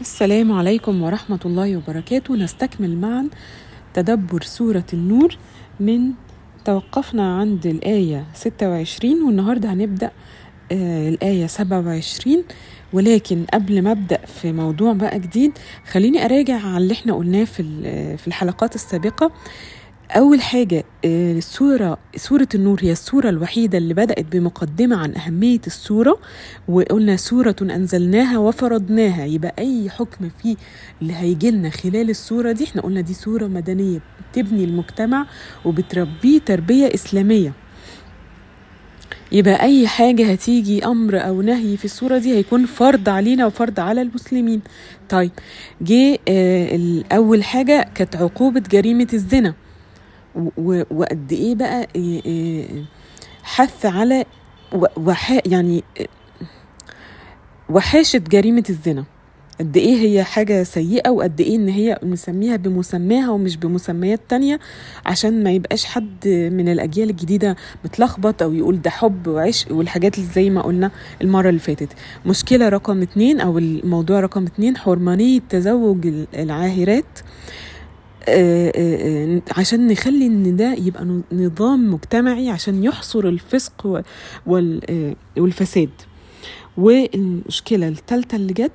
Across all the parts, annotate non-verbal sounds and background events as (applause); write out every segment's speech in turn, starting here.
السلام عليكم ورحمة الله وبركاته. نستكمل معا تدبر سورة النور من توقفنا عند الآية 26 والنهاردة هنبدأ آه الآية 27 ولكن قبل ما أبدأ في موضوع بقى جديد خليني أراجع على اللي إحنا قلناه في في الحلقات السابقة. أول حاجة السورة سورة النور هي السورة الوحيدة اللي بدأت بمقدمة عن أهمية السورة وقلنا سورة أنزلناها وفرضناها. يبقى أي حكم فيه اللي هيجي لنا خلال السورة دي إحنا قلنا دي سورة مدنية بتبني المجتمع وبتربيه تربية إسلامية. يبقى أي حاجة هتيجي أمر أو نهي في السورة دي هيكون فرض علينا وفرض على المسلمين. طيب جه آه أول حاجة كانت عقوبة جريمة الزنا. وقد إيه بقى حث على وحا يعني وحاشة جريمة الزنا. قد إيه هي حاجة سيئة وقد إيه إن هي نسميها بمسماها ومش بمسميات تانية عشان ما يبقاش حد من الأجيال الجديدة متلخبط أو يقول ده حب وعشق والحاجات اللي زي ما قلنا المرة اللي فاتت. مشكلة رقم اتنين أو الموضوع رقم اتنين حرمانية تزوج العاهرات. عشان نخلي إن ده يبقى نظام مجتمعي عشان يحصر الفسق والفساد. والمشكلة الثالثة اللي جت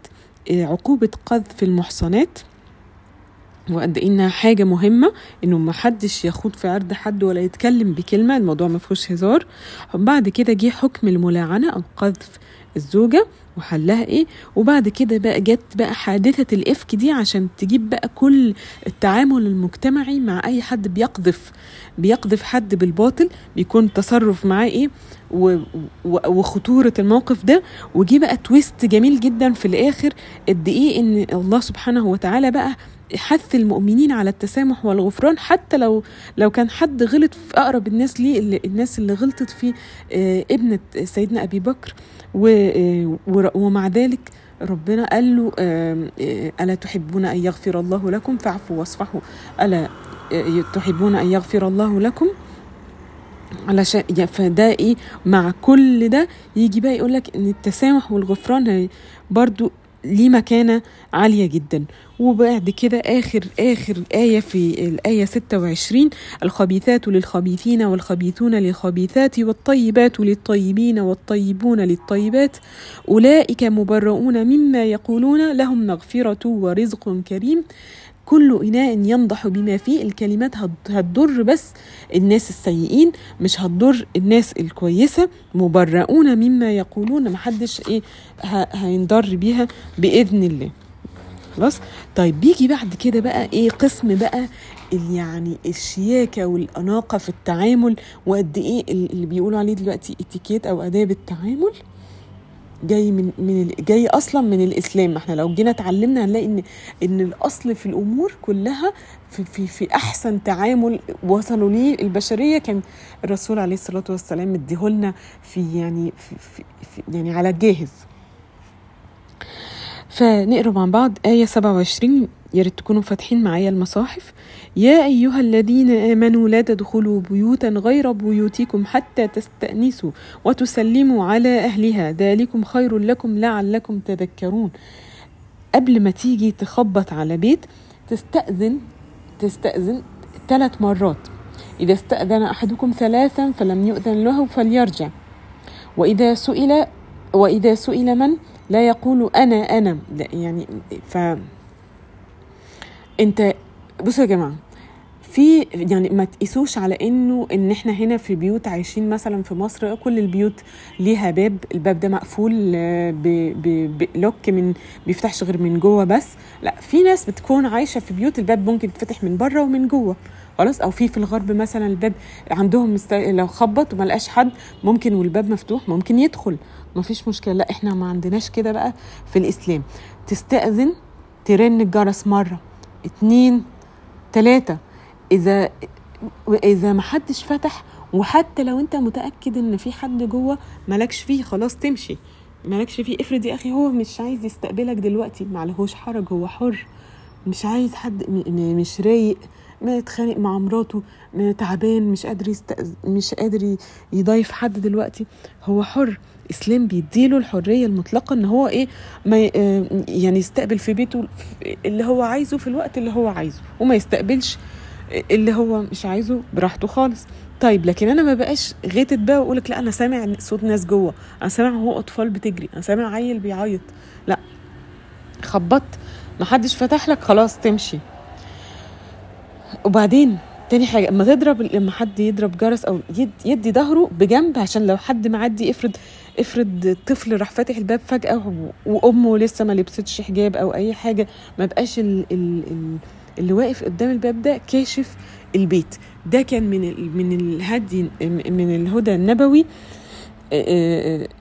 عقوبة قذف المحصنات وقد إيه إنها حاجة مهمة إنه ما حدش يخوض في عرض حد ولا يتكلم بكلمة الموضوع ما فيهوش هزار. بعد كده جه حكم الملاعنة أو قذف الزوجة وحلها إيه. وبعد كده بقى جت بقى حادثة الإفك دي عشان تجيب بقى كل التعامل المجتمعي مع أي حد بيقذف بيقذف حد بالباطل بيكون تصرف معاه إيه. و و وخطورة الموقف ده. وجي بقى تويست جميل جدا في الآخر قد إيه إن الله سبحانه وتعالى بقى حث المؤمنين على التسامح والغفران. حتى لو لو كان حد غلط في أقرب الناس ليه الناس اللي غلطت في ابنة سيدنا أبي بكر. ومع ذلك ربنا قال له ألا تحبون أن يغفر الله لكم؟ فاعفوا واصفحوا. ألا تحبون أن يغفر الله لكم؟ علشان فده إيه؟ مع كل ده يجي بقى يقول لك إن التسامح والغفران برضو ليه مكانة عالية جدا. وبعد كده آخر آخر آية في الآية 26 الخبيثات للخبيثين والخبيثون للخبيثات والطيبات للطيبين والطيبون للطيبات أولئك مبرؤون مما يقولون لهم مغفرة ورزق كريم. كل إناء ينضح بما فيه الكلمات هتضر بس الناس السيئين مش هتضر الناس الكويسة. مبرؤون مما يقولون محدش إيه هينضر بيها بإذن الله. خلاص؟ طيب بيجي بعد كده بقى إيه قسم بقى يعني الشياكة والأناقة في التعامل وقد إيه اللي بيقولوا عليه دلوقتي اتيكيت أو اداب التعامل جاي من من جاي أصلا من الإسلام. إحنا لو جينا اتعلمنا هنلاقي ان إن الأصل في الأمور كلها في في في أحسن تعامل وصلوا ليه البشرية. كان الرسول عليه الصلاة والسلام مديهولنا في يعني في, في, في يعني على الجاهز فنقرا مع بعض. آية 27 يا ريت تكونوا فاتحين معايا المصاحف. يا أيها الذين آمنوا لا تدخلوا بيوتا غير بيوتكم حتى تستأنسوا وتسلموا على أهلها. ذلكم خير لكم لعلكم تذكرون. قبل ما تيجي تخبط على بيت تستأذن تستأذن ثلاث مرات. إذا استأذن أحدكم ثلاثا فلم يؤذن له فليرجع. وإذا سئل وإذا سئل من؟ لا يقول أنا لا يعني ف أنت بصوا يا جماعة في يعني ما تقيسوش على إنه إن إحنا هنا في بيوت عايشين مثلا في مصر كل البيوت ليها باب الباب ده مقفول بلوك من بيفتحش غير من جوه بس. لا في ناس بتكون عايشة في بيوت الباب ممكن يتفتح من بره ومن جوه. خلاص؟ أو في في الغرب مثلا الباب عندهم مست... لو خبط وما لقاش حد ممكن والباب مفتوح ممكن يدخل. ما فيش مشكلة. لا إحنا ما عندناش كده بقى في الإسلام. تستأذن ترن الجرس مرة اتنين تلاتة. إذا إذا ما حدش فتح وحتى لو أنت متأكد إن في حد جوه مالكش فيه خلاص تمشي. مالكش فيه. افرض يا أخي هو مش عايز يستقبلك دلوقتي معلهوش حرج هو حر. مش عايز حد مش رايق ما يتخانق مع مراته تعبان مش قادر يستأز... مش قادر يضيف حد دلوقتي. هو حر. الاسلام بيديله الحرية المطلقة إن هو إيه ما ي- آه، يعني يستقبل في بيته اللي هو عايزه في الوقت اللي هو عايزه وما يستقبلش اللي هو مش عايزه براحته خالص. طيب لكن أنا ما بقاش غيتت بقى وأقول لك لا أنا سامع صوت ناس جوه أنا سامع هو أطفال بتجري أنا سامع عيل بيعيط. لا خبطت ما حدش فتح لك خلاص تمشي. وبعدين تاني حاجة اما تضرب لما حد يضرب جرس أو يد يدي ظهره بجنب عشان لو حد معدي افرض افرض طفل راح فاتح الباب و- وأمه لسه ما لبستش حجاب أو أي حاجة ما بقاش ال ال ال اللي واقف قدام الباب ده كاشف البيت. ده كان من من الهدي من الهدى النبوي.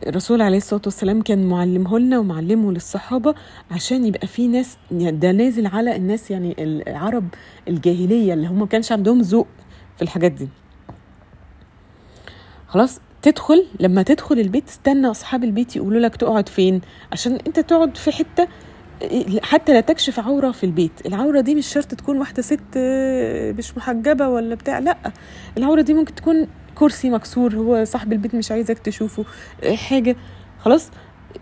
الرسول عليه الصلاة والسلام كان معلمه لنا ومعلمه للصحابة عشان يبقى في ناس يعني ده نازل على الناس يعني العرب الجاهلية اللي هم ما كانش عندهم ذوق في الحاجات دي. خلاص تدخل لما تدخل البيت استنى أصحاب البيت يقولوا لك تقعد فين؟ عشان أنت تقعد في حتة حتى لا تكشف عورة في البيت. العورة دي مش شرط تكون واحدة ست آه، مش محجبة ولا بتاع لأ. العورة دي ممكن تكون كرسي مكسور هو صاحب البيت مش عايزك تشوفه آه، حاجة. خلاص؟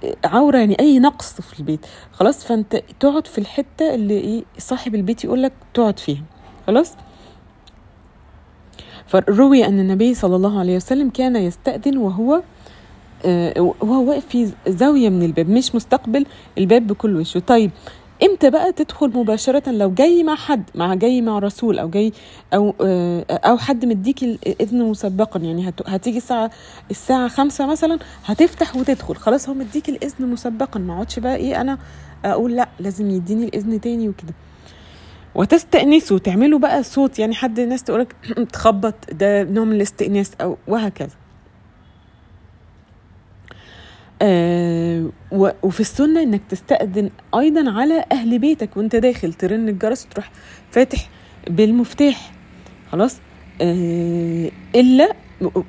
آه، عورة يعني أي نقص في البيت. خلاص؟ فأنت تقعد في الحتة اللي إيه صاحب البيت يقول لك تقعد فيها. خلاص؟ فروي أن النبي صلى الله عليه وسلم كان يستأذن وهو وهو واقف في زاوية من الباب مش مستقبل الباب بكل وشه. طيب إمتى بقى تدخل مباشرة لو جاي مع حد مع جاي مع رسول أو جاي أو آه، أو حد مديك الإذن مسبقا؟ يعني هت- هتيجي الساعة الساعة خمسة مثلا هتفتح وتدخل. خلاص هو مديك الإذن مسبقا. ما اقعدش بقى إيه أنا أقول لأ لازم يديني الإذن تاني وكده. وتستأنسوا تعملوا بقى صوت. يعني حد ناس تقولك (clears throat) تخبط ده نوع من الاستئناس أو وهكذا. آه وفي السنة إنك تستأذن أيضا على أهل بيتك وأنت داخل ترن الجرس وتروح فاتح بالمفتاح خلاص؟ آه إلا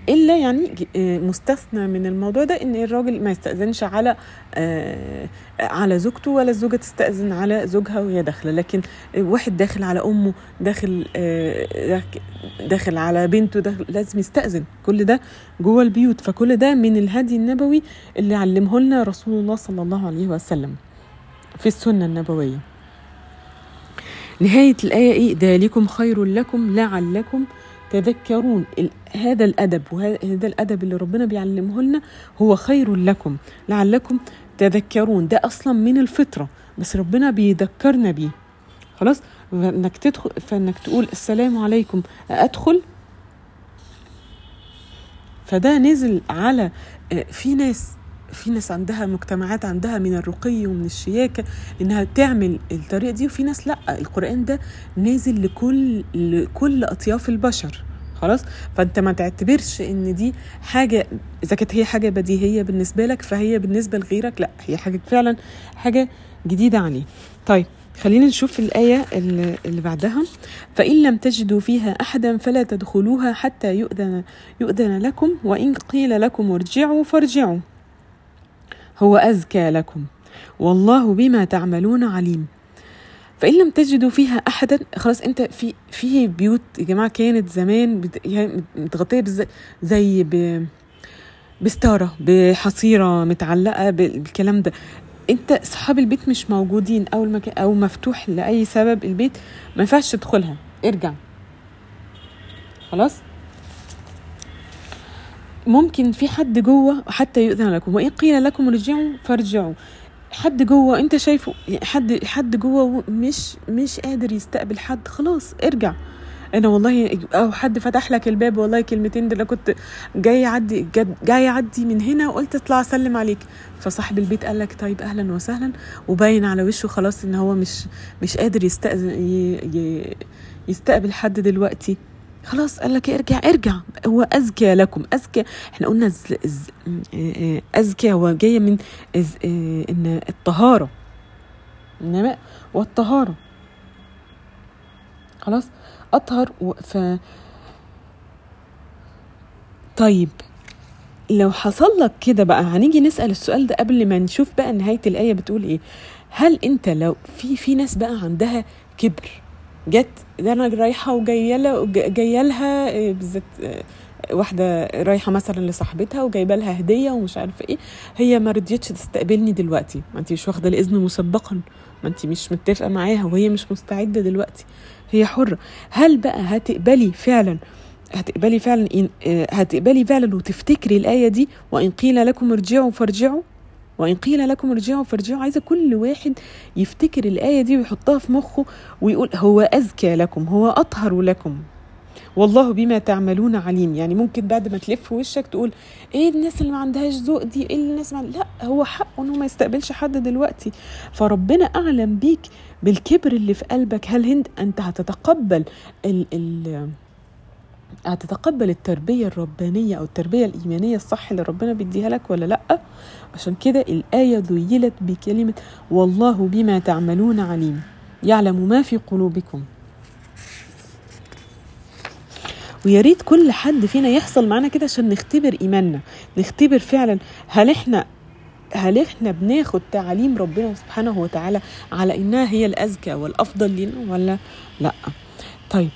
إلا يعني آه، مستثنى من الموضوع ده إن الراجل ما يستأذنش على آه على زوجته ولا الزوجة تستأذن على زوجها وهي داخلة. لكن واحد داخل على أمه داخل آه داخل على بنته داخل لازم يستأذن. كل ده جوه البيوت. فكل ده من الهدي النبوي اللي علمه لنا رسول الله صلى الله عليه وسلم في السنة النبوية. نهاية الآية إيه ذلكم خير لكم لعلكم تذكرون. هذا الأدب وهذا الأدب اللي ربنا بيعلمه لنا هو خير لكم. لعلكم تذكرون. ده أصلا من الفطرة بس ربنا بيذكرنا بيه. خلاص؟ فإنك تدخل فإنك تقول السلام عليكم أدخل. فده نزل على آه، في ناس في ناس عندها مجتمعات عندها من الرقي ومن الشياكة إنها تعمل الطريقة دي وفي ناس لأ. القرآن ده نازل لكل لكل أطياف البشر. خلاص؟ فانت ما تعتبرش إن دي حاجة إذا كانت هي حاجة بديهية بالنسبة لك فهي بالنسبة لغيرك لأ هي حاجة فعلا حاجة جديدة عليه طيب خلينا نشوف الآية اللي بعدها. فإن لم تجدوا فيها أحدا فلا تدخلوها حتى يؤذن يؤذن لكم وإن قيل لكم ارجعوا فارجعوا. هو أزكى لكم. والله بما تعملون عليم. فإن لم تجدوا فيها أحدا خلاص أنت في في بيوت يا جماعة كانت زمان يعني متغطية بز- زي ب بستارة بحصيرة متعلقة بالكلام ده. أنت اصحاب البيت مش موجودين أو المكان أو مفتوح لأي سبب البيت ما ينفعش تدخلها. ارجع. خلاص؟ ممكن في حد جوه حتى يؤذن لكم. وإن قيل لكم ارجعوا فارجعوا. حد جوه انت شايفه حد حد جوه مش مش قادر يستقبل حد خلاص ارجع. أنا والله أو حد فتح لك الباب والله كلمتين ده أنا كنت جاي اعدي جاي اعدي من هنا وقلت اطلع اسلم عليك. فصاحب البيت قال لك طيب أهلا وسهلا وباين على وشه خلاص ان هو مش مش قادر يستقبل حد دلوقتي. خلاص قال لك ارجع ارجع. هو أزكى لكم أزكى. إحنا قلنا ز... ز... أزكى. هو جاية من إز... إن الطهارة. إنما والطهارة. خلاص؟ أطهر. ف طيب لو حصل لك كده بقى هنيجي نسأل السؤال ده قبل ما نشوف بقى نهاية الآية بتقول إيه. هل أنت لو في في ناس بقى عندها كبر جت ده أنا رايحة وجايه جاية لها بالذات واحدة رايحة مثلا لصاحبتها وجايبة لها هدية ومش عارفة إيه. هي ما رضيتش تستقبلني دلوقتي. ما انت مش واخدة الإذن مسبقا. ما انت مش متفقة معاها وهي مش مستعدة دلوقتي. هي حرة. هل بقى هتقبلي فعلا هتقبلي فعلا إن هتقبلي فعلا وتفتكري الآية دي؟ وإن قيل لكم ارجعوا فارجعوا؟ وإن قيل لكم ارجعوا فارجعوا. عايزة كل واحد يفتكر الآية دي ويحطها في مخه ويقول هو أزكى لكم هو أطهر لكم. والله بما تعملون عليم. يعني ممكن بعد ما تلف وشك تقول إيه الناس اللي ما عندهاش ذوق دي؟ إيه الناس ما لا هو حقه إنه ما يستقبلش حد دلوقتي. فربنا أعلم بيك بالكبر اللي في قلبك. هل هند أنت هتتقبل ال ال هتتقبل التربية الربانية أو التربية الإيمانية الصح اللي ربنا بيديها لك ولا لأ؟ عشان كده الآية ذيلت بكلمة والله بما تعملون عليم. يعلم ما في قلوبكم. ويا ريت كل حد فينا يحصل معانا كده عشان نختبر إيماننا. نختبر فعلا هل إحنا هل إحنا بناخد تعاليم ربنا سبحانه وتعالى على إنها هي الأزكى والأفضل لنا ولا لأ؟ طيب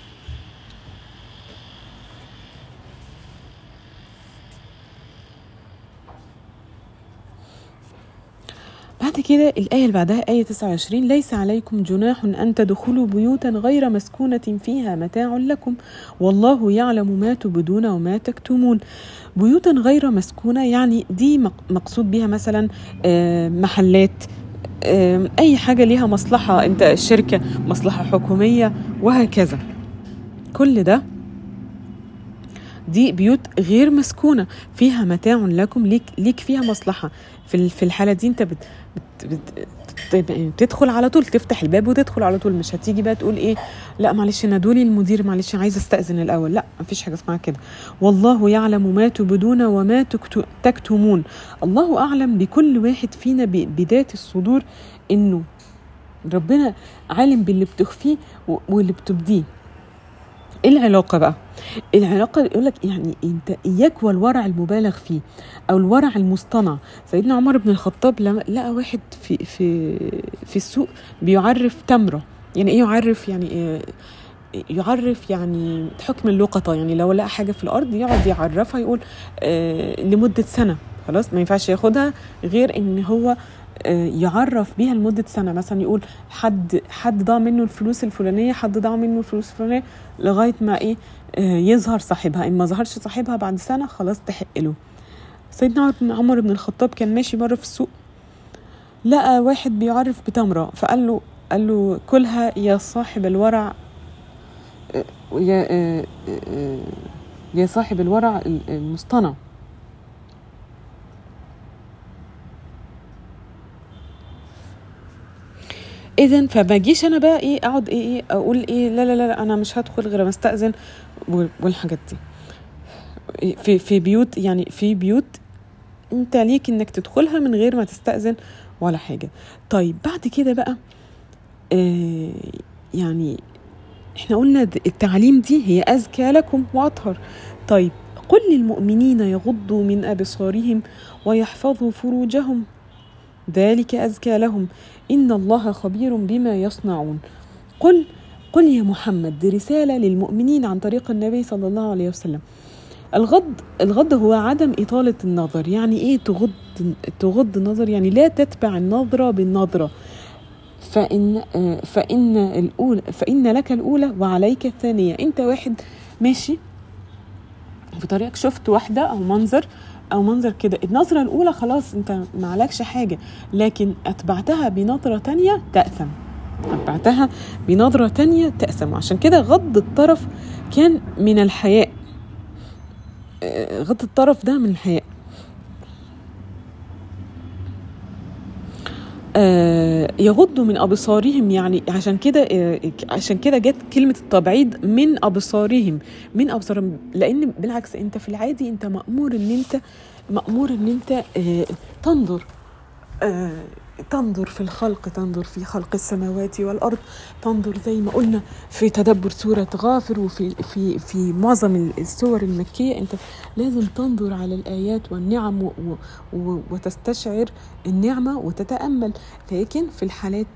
بعد كده الآية اللي بعدها آية 29 ليس عليكم جناح أن تدخلوا بيوتا غير مسكونة فيها متاع لكم والله يعلم ما تبدون وما تكتمون. بيوتا غير مسكونة يعني دي مقصود بها مثلا محلات أي حاجة ليها مصلحة أنت الشركة مصلحة حكومية وهكذا. كل ده دي بيوت غير مسكونة فيها متاع لكم ليك ليك فيها مصلحة. في في الحالة دي انت بت بت بت تدخل على طول تفتح الباب وتدخل على طول. مش هتيجي بقى تقول إيه لأ معلش نادولي المدير معلش عايزة أستأذن الأول. لأ مفيش حاجة اسمها كده. والله يعلم ما تبدون وما تكتمون. الله أعلم بكل واحد فينا بذات الصدور إنه ربنا عالم باللي بتخفيه واللي بتبديه. إيه العلاقة بقى؟ العلاقة يقول لك يعني أنت إياك والورع المبالغ فيه أو الورع المصطنع. سيدنا عمر بن الخطاب لما لقى واحد في في في السوق بيعرف تمرة. يعني إيه يعرف؟ يعني إيه يعرف يعني حكم اللقطة. يعني لو لقى حاجة في الأرض يقعد يعرفها يقول آه لمدة سنة. خلاص ما ينفعش ياخدها غير إن هو يعرف بيها لمدة سنة. مثلا يقول حد حد ضاع منه الفلوس الفلانية حد ضاع منه الفلوس الفلانية لغاية ما إيه يظهر صاحبها. إن ما ظهرش صاحبها بعد سنة خلاص تحق له. سيدنا عمر بن الخطاب كان ماشي مرة في السوق لقى واحد بيعرف بتمرة. فقال له قال له كلها يا صاحب الورع يا يا صاحب الورع المصطنع. اذا فما اجيش أنا بقى إيه أقعد إيه إيه أقول إيه لا لا لا أنا مش هدخل غير ما أستأذن والحاجات دي. في في بيوت يعني في بيوت أنت ليك إنك تدخلها من غير ما تستأذن ولا حاجة. طيب بعد كده بقى آه يعني إحنا قلنا التعليم دي هي أزكى لكم وأطهر. طيب قل للمؤمنين يغضوا من أبصارهم ويحفظوا فروجهم. ذلك أزكى لهم. إن الله خبير بما يصنعون. قل قل يا محمد دي رسالة للمؤمنين عن طريق النبي صلى الله عليه وسلم. الغض الغض هو عدم إطالة النظر. يعني إيه تغض تغض النظر؟ يعني لا تتبع النظرة بالنظرة. فإن فإن الأولى فإن لك الأولى وعليك الثانية. أنت واحد ماشي؟ في طريقك شفت واحدة أو منظر أو منظر كده. النظرة الأولى خلاص أنت ما عليكش حاجة لكن أتبعتها بنظرة تانية تأثم. أتبعتها بنظرة تانية تأثم. عشان كده غض الطرف كان من الحياء. غض الطرف ده من الحياء. يغضوا من أبصارهم يعني عشان كده عشان كده جت كلمة التبعيض من أبصارهم من أبصارهم لأن بالعكس أنت في العادي أنت مأمور إن أنت مأمور إن أنت تنظر تنظر في الخلق تنظر في خلق السماوات والأرض تنظر زي ما قلنا في تدبر سورة غافر وفي في في معظم السور المكية. أنت لازم تنظر على الآيات والنعم و و وتستشعر النعمة وتتأمل. لكن في الحالات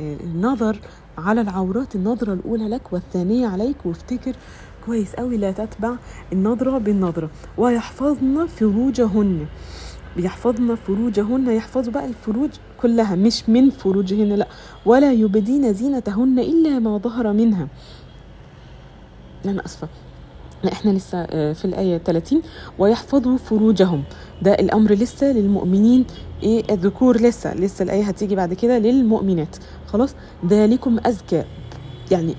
النظر على العورات النظرة الأولى لك والثانية عليك. وافتكر كويس قوي لا تتبع النظرة بالنظرة. ويحفظن فروجهن. بيحفظن فروجهن يحفظوا بقى الفروج كلها مش من فروجهن لا. ولا يبدين زينتهن إلا ما ظهر منها. أنا أسفة. إحنا لسه آه، في الآية 30 ويحفظوا فروجهم. ده الأمر لسه للمؤمنين. إيه الذكور لسه لسه الآية هتيجي بعد كده للمؤمنات. خلاص؟ ذلكم أزكى. يعني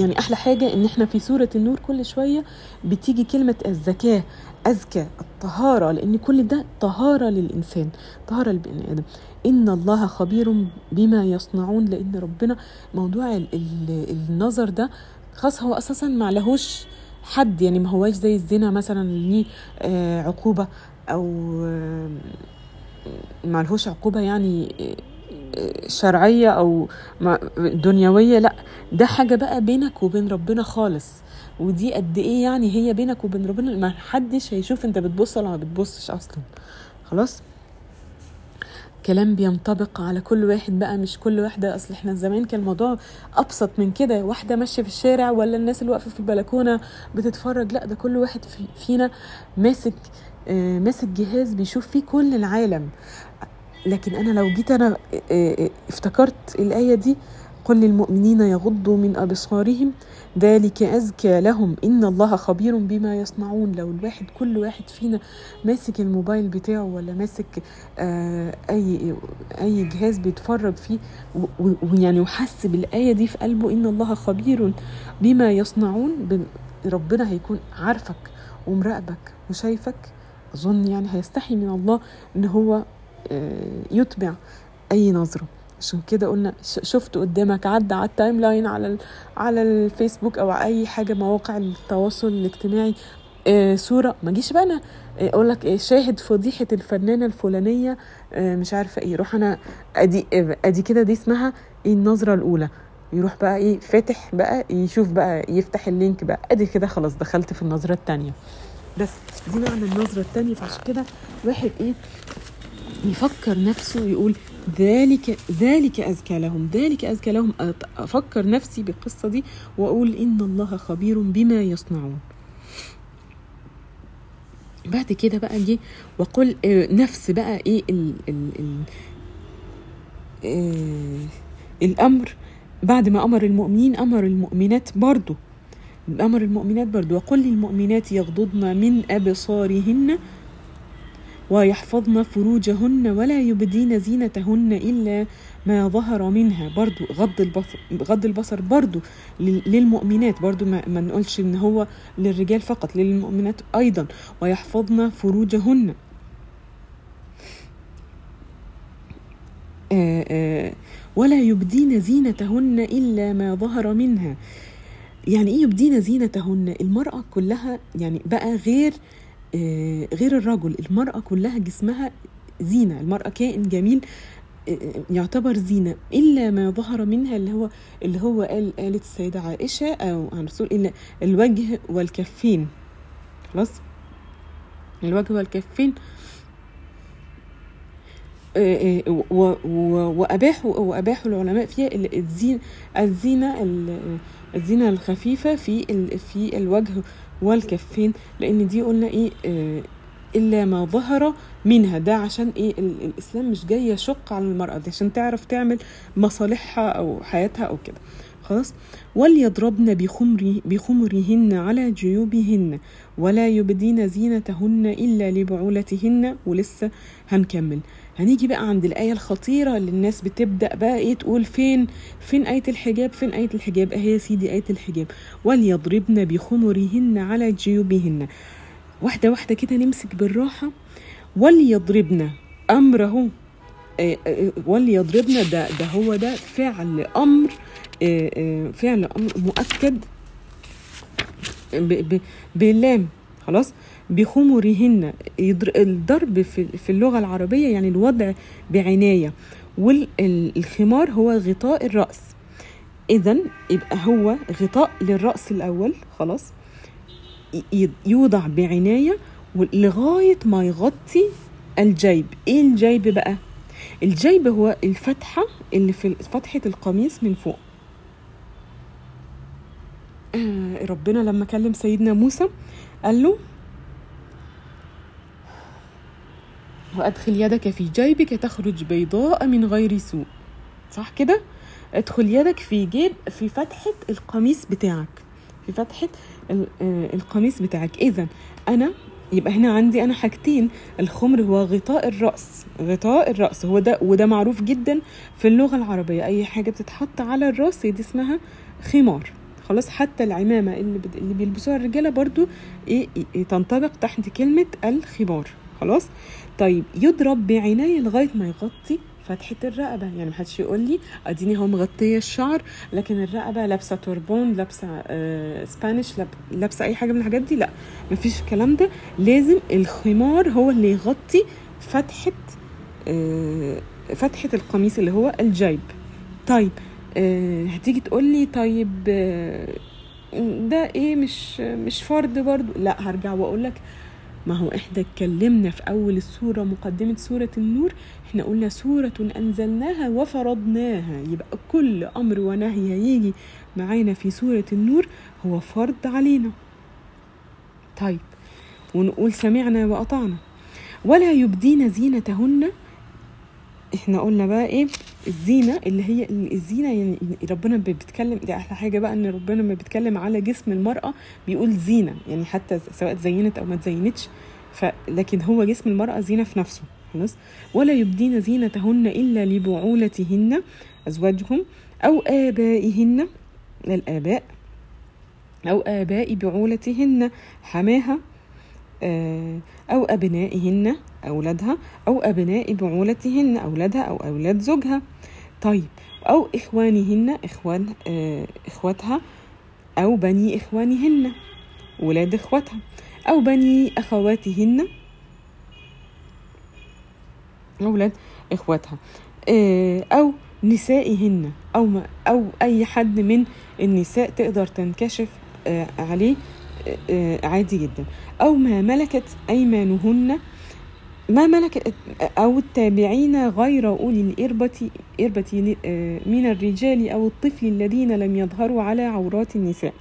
يعني أحلى حاجة إن إحنا في سورة النور كل شوية بتيجي كلمة الزكاة أزكى الطهارة لأن كل ده طهارة للإنسان طهارة للبني آدم. إن الله خبير بما يصنعون لأن ربنا موضوع ال- ال- النظر ده خاص هو أساسا ما لهوش حد يعني ما هواش زي الزنا مثلا ليه آه، عقوبة أو آه، ما لهوش عقوبة يعني شرعية أو ما- دنيوية لأ ده حاجة بقى بينك وبين ربنا خالص. ودي قد إيه يعني هي بينك وبين ربنا؟ ما حدش هيشوف أنت بتبص ولا ما بتبصش أصلا. خلاص؟ كلام بينطبق على كل واحد بقى مش كل واحدة. أصل إحنا زمان كان الموضوع أبسط من كده. واحدة ماشية في الشارع ولا الناس اللي واقفة في البلكونة بتتفرج؟ لأ ده كل واحد في- فينا ماسك آه، ماسك جهاز بيشوف فيه كل العالم. لكن أنا لو جيت آه، افتكرت الآية دي قل للمؤمنين يغضوا من أبصارهم ذلك أزكى لهم. إن الله خبير بما يصنعون. لو الواحد كل واحد فينا ماسك الموبايل بتاعه ولا ماسك آه أي أي جهاز بيتفرج فيه ويعني وحس بالآية دي في قلبه إن الله خبير بما يصنعون بن- ربنا هيكون عارفك ومراقبك وشايفك. أظن يعني هيستحي من الله إن هو يتبع أي نظرة. عشان كده قلنا شفت قدامك عدى على ال timeline على على الفيسبوك أو أي حاجة مواقع التواصل الاجتماعي. آه صورة ما جيش بقى أنا. آه، أقول لك آه، شاهد فضيحة الفنانة الفلانية آه مش عارفة إيه. روح أنا أدي آه، أدي كده دي اسمها إيه النظرة الأولى. يروح بقى إيه فاتح بقى يشوف بقى يفتح اللينك بقى. أدي كده خلاص دخلت في النظرة الثانية بس دي معنى النظرة الثانية فعشان كده واحد إيه يفكر نفسه يقول ذلك ذلك أزكى لهم ذلك أزكى لهم. أفكر نفسي بالقصة دي وأقول إن الله خبير بما يصنعون. بعد كده بقى جه وقل آه، نفس بقى إيه ال ال ال آه الأمر. بعد ما أمر المؤمنين أمر المؤمنات برضو. أمر المؤمنات برضو. وقل للمؤمنات يغضضن من أبصارهن ويحفظن فروجهن ولا يبدين زينتهن إلا ما ظهر منها. برضو غض البصر غض البصر برضو لل- للمؤمنات. برضو ما, ما نقولش إن هو للرجال فقط للمؤمنات أيضا. ويحفظن فروجهن. آه آه ولا يبدين زينتهن إلا ما ظهر منها. يعني إيه يبدين زينتهن؟ المرأة كلها يعني بقى غير غير الرجل المرأة كلها جسمها زينة المرأة كائن جميل آه، يعتبر زينة إلا ما ظهر منها اللي هو اللي هو قال قالت السيدة عائشة أو عن رسول إلا الوجه والكفين. خلاص؟ الوجه والكفين. آه، آه، وأباحوا وأباحوا العلماء فيها ال- الزين الزينة ال- الزينة الخفيفة في في الوجه والكفين لأن دي قلنا إيه آه، إلا ما ظهر منها. ده عشان إيه؟ ال- الإسلام مش جاي يشق على المرأة دي عشان تعرف تعمل مصالحها أو حياتها أو كده. خلاص؟ وليضربن بخمر بخمرهن على جيوبهن ولا يبدين زينتهن إلا لبعولتهن. ولسه هنكمل. هنيجي بقى عند الآية الخطيرة اللي الناس بتبدأ بقى إيه تقول فين فين آية الحجاب فين آية الحجاب؟ أهي يا سيدي آية الحجاب. وليضربن بخمرهن على جيوبهن. واحدة واحدة كده نمسك بالراحة. وليضربن أمره آه، آه، وليضربن ده ده هو ده فعل أمر آه، فعل أمر مؤكد. باللام. خلاص؟ بخمرهن الضرب في اللغة العربية يعني الوضع بعناية والخمار هو غطاء الرأس. إذا يبقى هو غطاء للرأس الأول خلاص. يوضع بعناية لغاية ما يغطي الجيب. إيه الجيب بقى؟ الجيب هو الفتحة اللي في فتحة القميص من فوق. آه، ربنا لما كلم سيدنا موسى قال له وأدخل يدك في جيبك تخرج بيضاء من غير سوء. صح كده؟ ادخل يدك في جيب في فتحة القميص بتاعك. في فتحة آه، القميص بتاعك. إذا أنا يبقى هنا عندي أنا حاجتين. الخمر هو غطاء الرأس. غطاء الرأس. هو ده وده معروف جدا في اللغة العربية. أي حاجة بتتحط على الرأس دي اسمها خمار. خلاص حتى العمامة اللي, بت... اللي بيلبسوها الرجالة برضو إيه إيه تنطبق تحت كلمة الخمار. خلاص؟ طيب يضرب بعناية لغاية ما يغطي فتحة الرقبة. يعني محدش يقول لي أديني هو مغطية الشعر لكن الرقبة لابسة توربون لابسة آه سبانيش لاب- لابسة أي حاجة من الحاجات دي لأ مفيش الكلام ده. لازم الخمار هو اللي يغطي فتحة آه فتحة القميص اللي هو الجيب. طيب آه هتيجي تقول لي طيب آه ده إيه مش مش فرض برضو؟ لأ هرجع وأقول لك ما هو إحنا اتكلمنا في أول السورة مقدمة سورة النور إحنا قلنا سورة أنزلناها وفرضناها. يبقى كل أمر ونهي هيجي معانا في سورة النور هو فرض علينا. طيب ونقول سمعنا وأطعنا. ولا يبدين زينتهن. إحنا قلنا بقى إيه؟ الزينة اللي هي الزينة يعني ربنا بيتكلم دي أحلى حاجة بقى إن ربنا لما بيتكلم على جسم المرأة بيقول زينة يعني حتى سواء تزينت أو ما تزينتش ف لكن هو جسم المرأة زينة في نفسه خلاص؟ ولا يبدين زينتهن إلا لبعولتهن أزواجهم أو آبائهن الاباء أو آباء بعولتهن حماها آه، أو أبنائهن أولادها أو أبناء بعولتهن أولادها أو أولاد زوجها. طيب أو إخوانهن إخوان آه، إخواتها أو بني إخوانهن ولاد إخواتها أو بني أخواتهن أولاد إخواتها آه، أو نسائهن أو ما أو أي حد من النساء تقدر تنكشف آه، عليه عادي جدا أو ما ملكت أيمانهن ما ملكت أو التابعين غير أولي الإربة إربة آه، من الرجال أو الطفل الذين لم يظهروا على عورات النساء.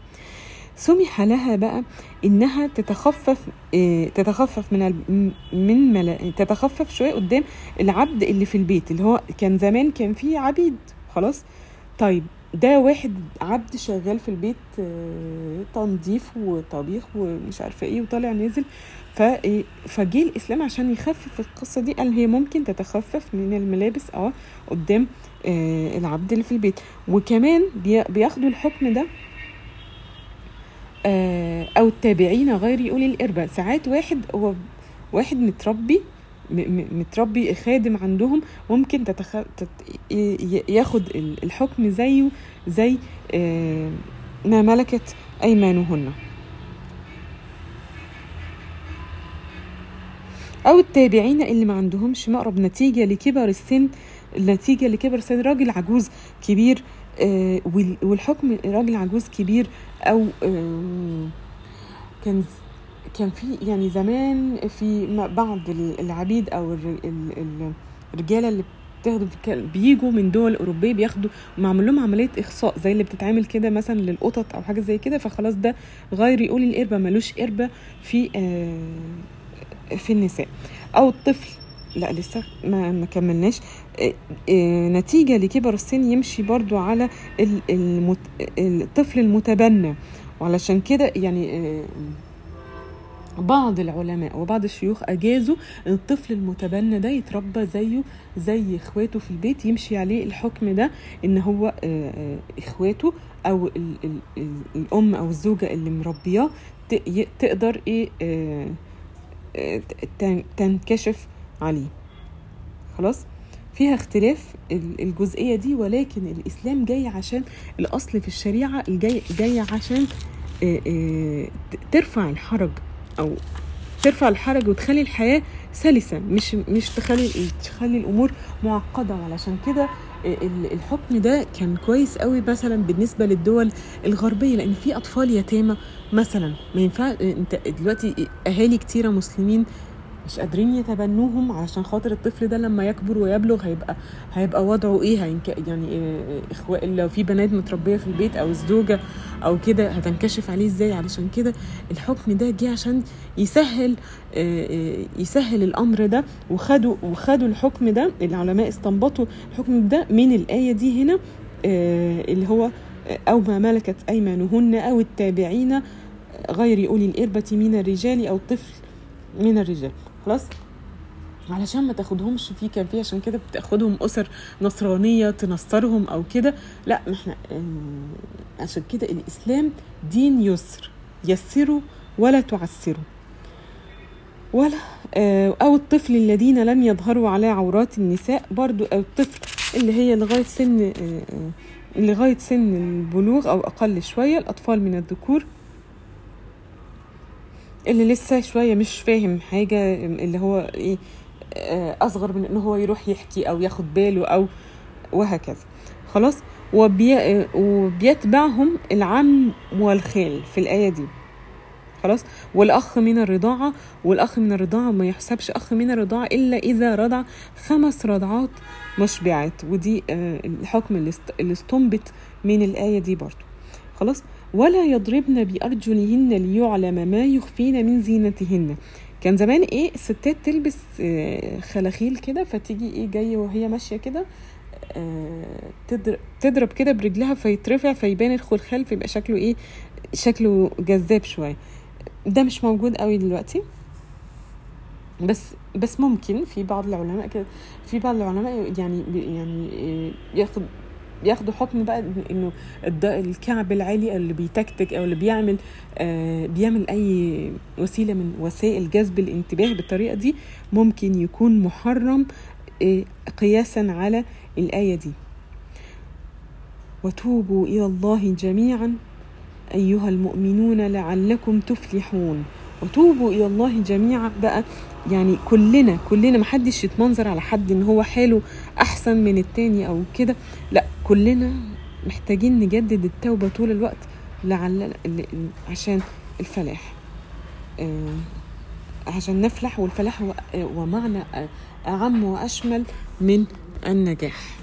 سمح لها بقى إنها تتخفف آه، تتخفف من من تتخفف شوية قدام العبد اللي في البيت اللي هو كان زمان كان فيه عبيد. خلاص؟ طيب ده واحد عبد شغال في البيت آه، تنظيف وطبيخ ومش عارفة إيه وطالع نازل فجه الاسلام عشان يخفف القصة دي قال هي ممكن تتخفف من الملابس آه قدام آه، العبد اللي في البيت. وكمان بي- بياخدوا الحكم ده آه، أو التابعين غير أولي الاربه ساعات واحد هو واحد متربي متربي خادم عندهم ممكن تتخ... تت... ياخد ال- الحكم زيه زي آه، ما ملكت أيمانهن. أو التابعين اللي ما عندهمش مقرب نتيجة لكبر السن نتيجة لكبر السن راجل عجوز كبير آه، وال- والحكم راجل عجوز كبير أو آه، كان كان في يعني زمان في بعض ال- العبيد أو الر- ال- ال- الرجالة اللي بتاخدوا بيجوا من دول أوروبية بياخدوا معمول لهم عملية إخصاء زي اللي بتتعمل كده مثلا للقطط أو حاجة زي كده فخلاص ده غير يقول القربة ملوش قربة في آه، في النساء. أو الطفل لا لسه ما ما كملناش. آه، آه، نتيجة لكبر السن يمشي برضو على. الطفل المتبنى. وعلشان كده يعني آه، بعض العلماء وبعض الشيوخ أجازوا الطفل المتبنى ده يتربى زيه زي إخواته في البيت. يمشي عليه الحكم ده إن هو إخواته أو ال ال ال الأم أو الزوجة اللي مربياه تقدر إيه تنكشف عليه. خلاص؟ فيها اختلاف ال- الجزئية دي ولكن الإسلام جاي عشان الأصل في الشريعة الجاي جاي عشان آه، آه، ترفع الحرج أو ترفع الحرج وتخلي الحياة سلسة مش مش تخلي تخلي الأمور معقدة. وعلشان كده الحكم ده كان كويس قوي مثلا بالنسبة للدول الغربية لأن في أطفال يتامى مثلا. ما ينفع انت دلوقتي أهالي كتيرة مسلمين مش قادرين يتبنوهم علشان خاطر الطفل ده لما يكبر ويبلغ هيبقى هيبقى وضعه إيه؟ هينك يعني إيه اخوة لو في بنات متربية في البيت أو الزوجة أو كده هتنكشف عليه إزاي؟ علشان كده الحكم ده جه عشان يسهل يسهل الأمر ده وخدوا وخدوا الحكم ده العلماء استنبطوا الحكم ده من الآية دي هنا اللي هو أو ما ملكت أيمانهن أو التابعين غير أولي الإربة من الرجال أو الطفل من الرجال. خلاص؟ علشان ما تاخدهمش في كان في عشان كده بتاخدهم أسر نصرانية تنصرهم أو كده. لا ما إحنا عشان كده الإسلام دين يسر يسروا ولا تعسروا. ولا أو الطفل الذين لم يظهروا على عورات النساء برضو أو الطفل اللي هي لغاية سن لغاية سن البلوغ أو أقل شوية الأطفال من الذكور اللي لسه شوية مش فاهم حاجة اللي هو إيه أصغر من ان هو يروح يحكي أو ياخد باله أو وهكذا. خلاص؟ وبي وبيتبعهم العم والخال في الآية دي. خلاص؟ والأخ من الرضاعة والأخ من الرضاعة ما يحسبش أخ من الرضاعة إلا إذا رضع خمس رضعات مشبعات ودي الحكم اللي استنبط من الآية دي برضو. خلاص؟ ولا يضربن بأرجلهن ليعلم ما يخفين من زينتهن. كان زمان إيه الستات تلبس خلاخيل كده فتيجي إيه جاية وهي ماشية كده تضرب تضرب كده برجلها فيترفع فيبان الخلخال فيبقى شكله إيه شكله جذاب شوية. ده مش موجود قوي دلوقتي. بس بس ممكن في بعض العلماء كده في بعض العلماء يعني يعني ياخد بياخدوا حكم بقى إنه الكعب العالي اللي بيتكتك أو اللي بيعمل آه بيعمل أي وسيلة من وسائل جذب الانتباه بالطريقة دي ممكن يكون محرم آه قياسا على الآية دي. وتوبوا إلى الله جميعا أيها المؤمنون لعلكم تفلحون. وتوبوا إلى الله جميعا بقى يعني كلنا كلنا محدش يتمنظر على حد إن هو حاله أحسن من التاني أو كده. لا كلنا محتاجين نجدد التوبة طول الوقت لعل عشان الفلاح. عشان نفلح والفلاح ومعنى أعم وأشمل من النجاح.